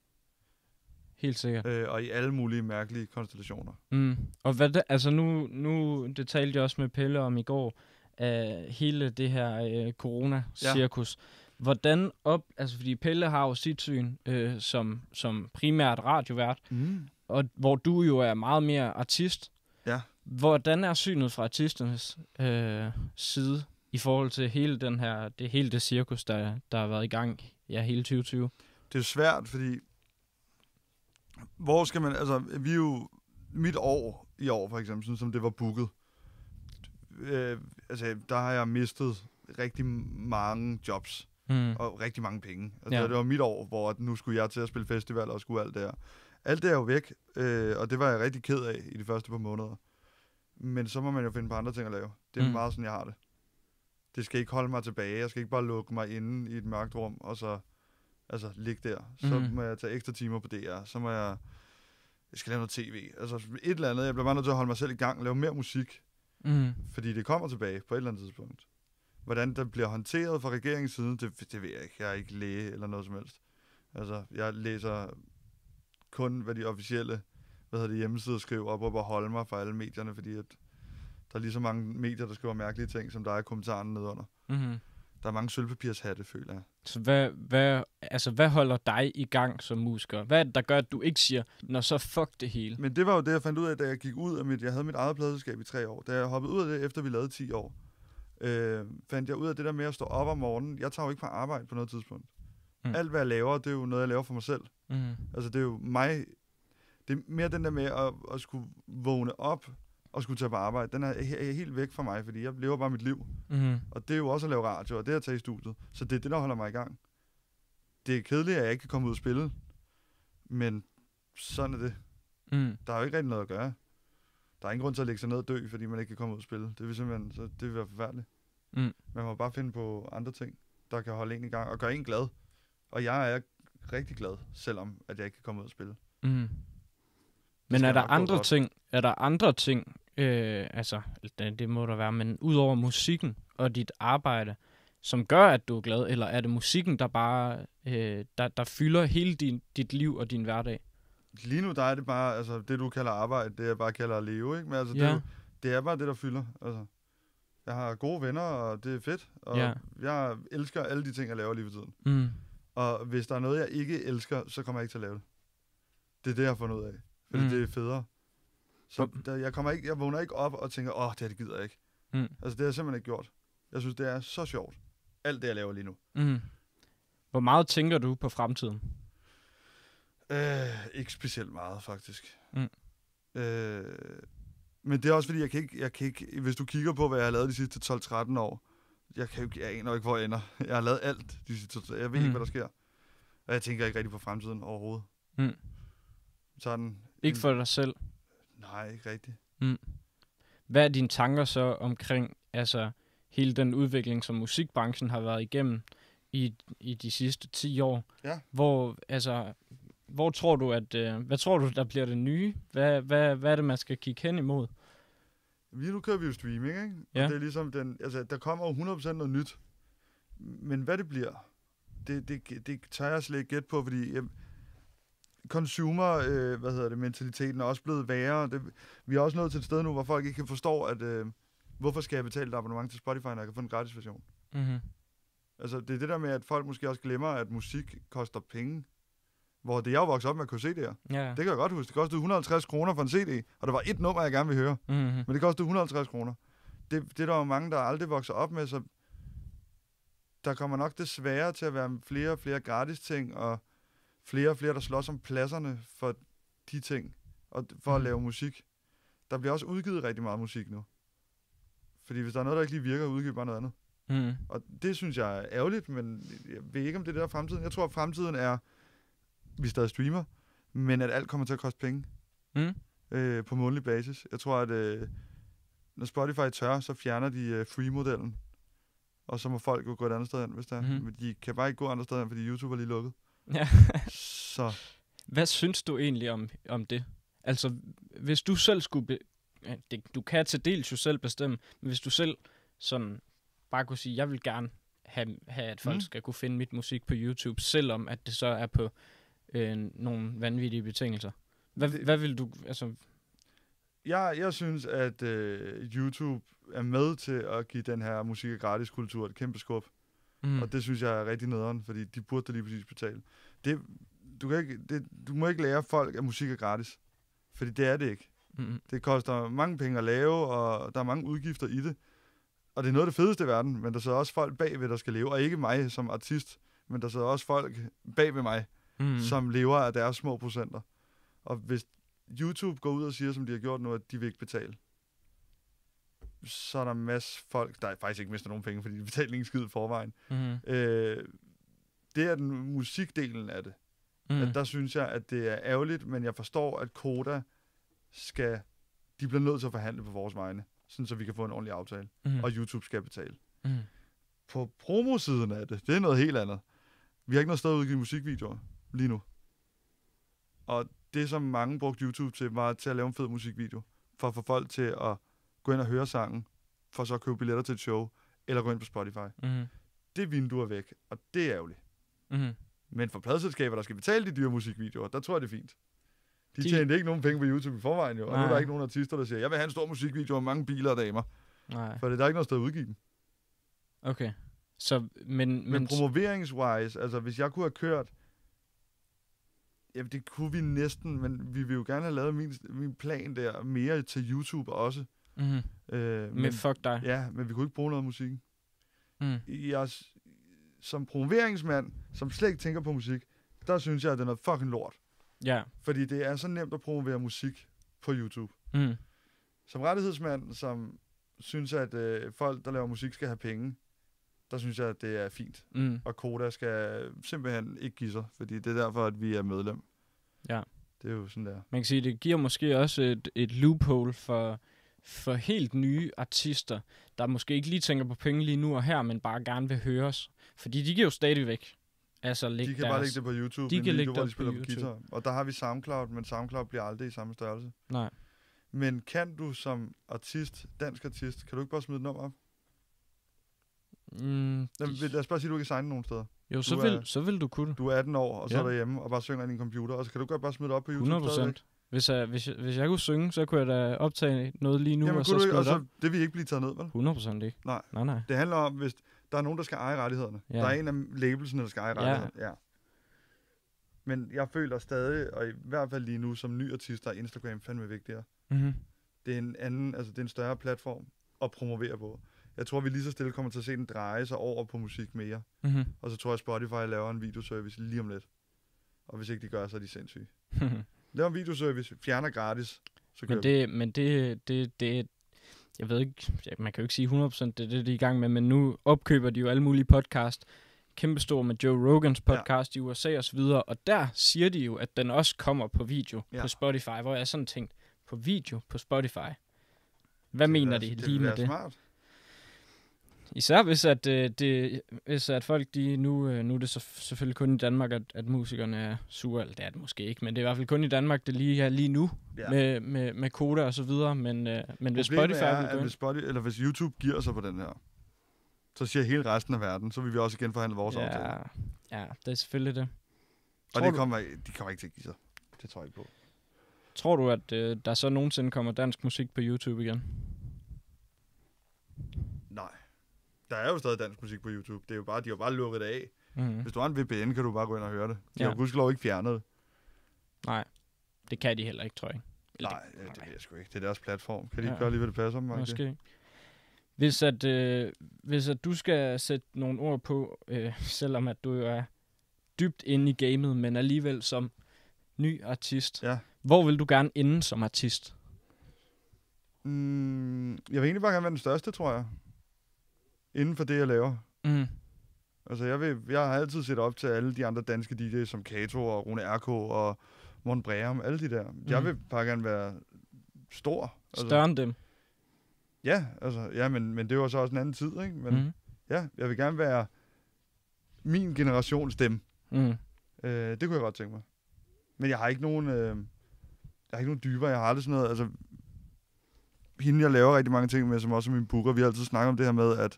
Helt sikkert. Øh, og i alle mulige mærkelige konstellationer. Mm. Og hvad det, altså nu, nu, det talte jeg også med Pelle om i går, af hele det her øh, corona-cirkus. Ja. Hvordan op, altså fordi Pelle har jo sit syn øh, som, som primært radiovært, Mm. og hvor du jo er meget mere artist. Ja. Hvordan er synet fra artisternes øh, side i forhold til hele den her, det hele det cirkus, der, der har været i gang ja, hele 2020? Det er svært, fordi... Hvor skal man... Altså, vi er jo... Mit år i år, for eksempel, sådan som det var booket. Øh, altså, der har jeg mistet rigtig mange jobs. Mm. og rigtig mange penge. Altså, Ja. Det var mit år, hvor nu skulle jeg til at spille festival og skulle alt det her. Alt det er jo væk, øh, og det var jeg rigtig ked af i de første par måneder. Men så må man jo finde på andre ting at lave. Det er mm. meget sådan, jeg har det. Det skal ikke holde mig tilbage. Jeg skal ikke bare lukke mig inde i et mørkt rum, og så altså, ligge der. Så Mm. må jeg tage ekstra timer på DR. Så må jeg... Jeg skal lave noget tv. Altså et eller andet. Jeg bliver bare nødt til at holde mig selv i gang. Lave mere musik. Mm. Fordi det kommer tilbage på et eller andet tidspunkt. Hvordan det bliver håndteret fra regeringens side, det, det ved jeg ikke. Jeg er ikke læge eller noget som helst. Altså, jeg læser kun, hvad de officielle hvad hedder det, hjemmesider skriver op og bare holde mig fra alle medierne, fordi at der er lige så mange medier, der skriver mærkelige ting, som der er i kommentarerne nedunder. Mm. Der er mange sølvpapirshatte, føler jeg. Så hvad, hvad, altså, hvad holder dig i gang som musiker? Hvad er det, der gør, at du ikke siger, når så fuck det hele? Men det var jo det, jeg fandt ud af, da jeg gik ud af mit... Jeg havde mit eget pladselskab i tre år. Da jeg hoppede ud af det, efter vi lavede 10 år, øh, fandt jeg ud af det der med at stå op om morgenen. Jeg tager jo ikke på arbejde på noget tidspunkt. Mm. Alt, hvad jeg laver, det er jo noget, jeg laver for mig selv. Mm. Altså, det er jo mig... Det er mere den der med at, at skulle vågne op at skulle tage på arbejde, den er he- helt væk fra mig, fordi jeg lever bare mit liv. Mm. Og det er jo også at lave radio, og det er at tage i studiet. Så det er det, der holder mig i gang. Det er kedeligt, at jeg ikke kan komme ud og spille, men sådan er det. Mm. Der er jo ikke rigtig noget at gøre. Der er ingen grund til at lægge sig ned og dø, fordi man ikke kan komme ud og spille. Det vil simpelthen, så det vil være forfærdeligt. Mm. Man må bare finde på andre ting, der kan holde en i gang og gøre en glad. Og jeg er rigtig glad, selvom at jeg ikke kan komme ud og spille. Mm. Men er der andre ting, er der andre ting, øh, altså det, det må der være, men udover musikken og dit arbejde, som gør, at du er glad, eller er det musikken, der bare, øh, der, der fylder hele din, dit liv og din hverdag? Lige nu der er det bare, altså det du kalder arbejde, det jeg bare kalder at leve, ikke? Men altså, det, Ja. er jo, det er bare det, der fylder. Altså, jeg har gode venner, og det er fedt. Og Ja. jeg elsker alle de ting, jeg laver lige for tiden. Mm. Og hvis der er noget, jeg ikke elsker, så kommer jeg ikke til at lave det. Det er det, jeg har fundet ud af. Fordi mm. det er federe. Så der, jeg, kommer ikke, jeg vågner ikke op og tænker, åh, det her det gider jeg ikke. Mm. Altså, det har jeg simpelthen ikke gjort. Jeg synes, det er så sjovt. Alt det, jeg laver lige nu. Mm. Hvor meget tænker du på fremtiden? Øh, ikke specielt meget, faktisk. Mm. Øh, men det er også fordi, jeg kan, ikke, jeg kan ikke... Hvis du kigger på, hvad jeg har lavet de sidste 12-13 år, jeg, kan jo ikke, jeg aner ikke, hvor jeg ender. Jeg har lavet alt de sidste 12 Jeg ved mm. Ikke, hvad der sker. Og jeg tænker ikke rigtig på fremtiden overhovedet. Mm. Sådan... Ikke for dig selv. Nej, ikke rigtigt. Hvad er dine tanker så omkring altså, hele den udvikling, som musikbranchen har været igennem i, i de sidste 10 år? Ja. Hvor, altså, hvor tror du, at, øh, hvad tror du, der bliver det nye? Hvad, hvad, hvad er det, man skal kigge hen imod? Lige nu kører vi jo streaming, ikke? Ja. Og det er ligesom den... Altså, der kommer jo 100% noget nyt. Men hvad det bliver, det, det, det tør jeg slet ikke gætte på, fordi... Jeg, consumer, øh, hvad hedder det, mentaliteten er også blevet værre. Det, vi er også nået til et sted nu, hvor folk ikke kan forstå, at øh, hvorfor skal jeg betale et abonnement til Spotify, når jeg kan få en gratis version? Mm-hmm. Altså, det er det der med, at folk måske også glemmer, at musik koster penge. Hvor det jeg vokset op med at kunne se det her. Ja. Det kan jeg godt huske. Det kostede 150 kroner for en CD, og der var et nummer, jeg gerne ville høre. Mm-hmm. Men det kostede 150 kroner. Det, det er der jo mange, der aldrig vokser op med, så der kommer nok desværre til at være flere og flere gratis ting, og flere og flere, der slås om pladserne for de ting, og for at Mhm. lave musik. Der bliver også udgivet rigtig meget musik nu. Fordi hvis der er noget, der ikke lige virker, udgiver bare noget andet. Mm-hmm. Og det synes jeg er ærgerligt, men jeg ved ikke, om det er det, der er fremtiden. Jeg tror, at fremtiden er, vi stadig streamer, men at alt kommer til at koste penge Mm. øh, på månedlig basis. Jeg tror, at øh, når Spotify tør, så fjerner de øh, free-modellen. Og så må folk jo gå et andet sted hen, hvis det er. Mhm. Men de kan bare ikke gå andre steder hen, fordi YouTube er lige lukket. Ja. Så Hvad synes du egentlig om, om det? Altså, hvis du selv skulle... Be- ja, det, du kan til dels jo selv bestemme, men hvis du selv sådan bare kunne sige, jeg vil gerne have, have at folk Mm. skal kunne finde mit musik på YouTube, selvom at det så er på øh, nogle vanvittige betingelser. Hvad, Det- hvad vil du... Altså, jeg, jeg synes, at øh, YouTube er med til at give den her musik og gratis kultur et kæmpe skub. mm, Og det synes jeg er rigtig nederen, fordi de burde da lige præcis betale. Det, du, kan ikke, det, du må ikke lære folk, at musik er gratis. Fordi det er det ikke. mm, Det koster mange penge at lave, og der er mange udgifter i det. Og det er noget af det fedeste i verden, men der sidder også folk bagved, der skal leve. Og ikke mig som artist, men der sidder også folk bagved mig, mm, mm. som lever af deres små procenter. Og hvis YouTube går ud og siger, som de har gjort nu, at de vil ikke betale, så er der en masse folk, der faktisk ikke mister nogen penge, fordi de betaler ingen skid i forvejen. mm, Øh, det er den musikdelen af det. Mm. At der synes jeg, at det er ærgerligt, men jeg forstår, at Koda skal... De bliver nødt til at forhandle på vores vegne, sådan så vi kan få en ordentlig aftale. Mm. Og YouTube skal betale. mm, På promosiden af det, det er noget helt andet. Vi har ikke noget sted at udgive musikvideoer lige nu. Og det, som mange brugte YouTube til, var til at lave en fed musikvideo. For at få folk til at gå ind og høre sangen, for så at købe billetter til et show, eller gå ind på Spotify. mm, Det vindue er væk, og det er ærgerligt. mm, Men for pladselskaber, der skal betale de dyre musikvideoer, der tror jeg, det er fint. De, De- tjente ikke nogen penge på YouTube i forvejen, jo. Og nu er der Nej. ikke nogen artister, der siger, jeg vil have en stor musikvideo med mange biler og damer. nej, For det er der ikke noget sted at udgive dem. okay. Så, men, Men, men, promoveringswise, altså hvis jeg kunne have kørt, jamen det kunne vi næsten, men vi vil jo gerne have lavet min, min plan der mere til YouTube også. mm, Øh, med men, fuck dig. ja, men vi kunne ikke bruge noget af musikken. Mm, Jeg, som promoveringsmand, som slet ikke tænker på musik, der synes jeg, at det er noget fucking lort. ja. Fordi det er så nemt at promovere musik på YouTube. Mm, som rettighedsmand, som synes, at øh, folk, der laver musik, skal have penge, der synes jeg, at det er fint. Mm. Og Koda skal simpelthen ikke give sig, fordi det er derfor, at vi er medlem. Ja. Det er jo sådan der. Man kan sige, det giver måske også et, et loophole for, for helt nye artister, der måske ikke lige tænker på penge lige nu og her, men bare gerne vil høres. Fordi de kan jo stadigvæk altså lægge De kan deres... bare lægge det på YouTube, de kan video, lægge det de spiller på guitar. Og der har vi SoundCloud, men SoundCloud bliver aldrig i samme størrelse. Nej. Men kan du som artist, dansk artist, kan du ikke bare smide et nummer op? Mm, Lad, de- lad os bare sige, at du ikke kan signe nogen steder. jo, så du vil, er- så vil du kunne. Du er 18 år, og så Ja. er du hjemme og bare synger ind i en computer, og så kan du godt bare smide det op på YouTube 100 stadigvæk. procent. Hvis jeg, hvis, jeg, hvis jeg kunne synge, så kunne jeg da optage noget lige nu, Jamen, og så skrive det op. så, det vil ikke blive taget ned, vel? 100 procent ikke. Nej. Nej, nej. Det handler om, hvis der er nogen, der skal eje rettighederne. Ja. Der er en af labelsene, der skal eje Ja. rettighederne. Ja. Men jeg føler stadig, og i hvert fald lige nu som ny artist, der er Instagram fandme vigtigere. Mm-hmm. Det er en anden, altså det er en større platform at promovere på. Jeg tror, vi lige så stille kommer til at se den dreje sig over på musik mere. Mm-hmm. Og så tror jeg, Spotify laver en videoservice lige om lidt. Og hvis ikke de gør, så er de sindssyge. Laver en videoservice, fjerner gratis, så men det, men det, det, det, jeg ved ikke, man kan jo ikke sige 100% det er det, de er i gang med, men nu opkøber de jo alle mulige podcast, kæmpestor med Joe Rogans podcast ja. i USA og så videre, og der siger de jo, at den også kommer på video Ja. på Spotify, hvor jeg sådan tænkt, på video på Spotify. Hvad det mener være- de det lige vil med det? smart. Især hvis at, øh, det, hvis at folk, de nu, øh, nu er det så, selvfølgelig kun i Danmark, at, at musikerne er sure. Eller det er det måske ikke, men det er i hvert fald kun i Danmark, det lige er lige nu, Ja. med, med, med koder og så videre. Men, øh, men hvis Spotify er, at hvis, Spotify, eller hvis YouTube giver sig på den her, så siger hele resten af verden, så vil vi også igen forhandle vores ja. aftale. ja, det er selvfølgelig det. Og Tror det du- kommer, de kommer ikke til at give sig. Det tror jeg ikke på. Tror du, at øh, der så nogensinde kommer dansk musik på YouTube igen? Nej. Der er jo stadig dansk musik på YouTube. Det er jo bare, de har bare lukket det af. Mm. Hvis du har en VPN, kan du bare gå ind og høre det. De Ja. har gudskelov ikke fjernet det. Nej, det kan de heller ikke, tror jeg. Eller Nej, det, det ved jeg sgu ikke. Det er deres platform. Kan de Ja. ikke gøre lige, hvad det passer dem? måske. Hvis at, øh, hvis at du skal sætte nogle ord på, øh, selvom at du jo er dybt inde i gamet, men alligevel som ny artist, Ja. hvor vil du gerne ende som artist? Mm, jeg vil egentlig bare gerne være den største, tror jeg. Inden for det, jeg laver. Mm. Altså, jeg, vil, jeg har altid set op til alle de andre danske DJ's, som Kato og Rune R.K. og Morten Breum, alle de der. Mm. Jeg vil bare gerne være stor. Større end dem. Ja, altså, ja men, men det var så også en anden tid, ikke? Men mm. Ja, jeg vil gerne være min generations stemme. Mm. Øh, det kunne jeg godt tænke mig. Men jeg har ikke nogen, øh, jeg har ikke nogen dybere. Jeg har aldrig sådan noget, altså, hende jeg laver rigtig mange ting med, som også er min booker, vi har altid snakket om det her med, at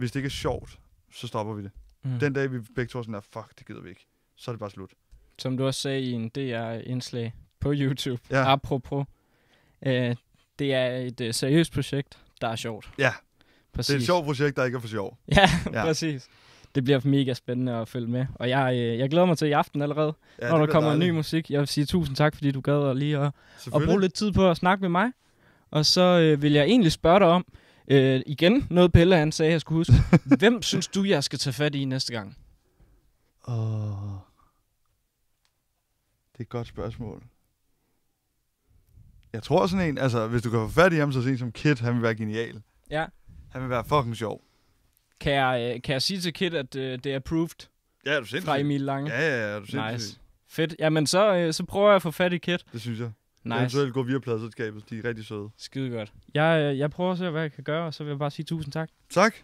hvis det ikke er sjovt, så stopper vi det. Mm. Den dag, vi begge to er sådan der, fuck, det gider vi ikke. Så er det bare slut. Som du også sagde i en DR-indslag på YouTube, Ja. apropos, øh, det er et øh, seriøst projekt, der er sjovt. Ja, Præcis. det er et sjovt projekt, der ikke er for sjov. Ja, Ja. præcis. Det bliver mega spændende at følge med. Og jeg, øh, jeg glæder mig til i aften allerede, Ja, når der kommer dejligt. ny musik. Jeg vil sige tusind tak, fordi du gad at lige at, at bruge lidt tid på at snakke med mig. Og så øh, vil jeg egentlig spørge dig om, øh, igen, noget Pelle han sagde, jeg skulle huske. Hvem synes du, jeg skal tage fat i næste gang? Åh. Det er et godt spørgsmål. Jeg tror sådan en, altså hvis du kan få fat i ham, så sådan en som Kid, han vil være genial. Ja. Han vil være fucking sjov. Kan jeg, øh, kan jeg sige til Kit, at øh, det er approved Ja, er du sindssyg? fra Emil Lange? Ja, ja, ja, er du sindssyg? Nice. Fedt. Jamen, så, øh, så prøver jeg at få fat i Kit. Det synes jeg. Nice. Eventuelt gå via pladselskabet. De er rigtig søde. Skide godt. Jeg, øh, jeg prøver at se, hvad jeg kan gøre, og så vil jeg bare sige tusind tak. Tak.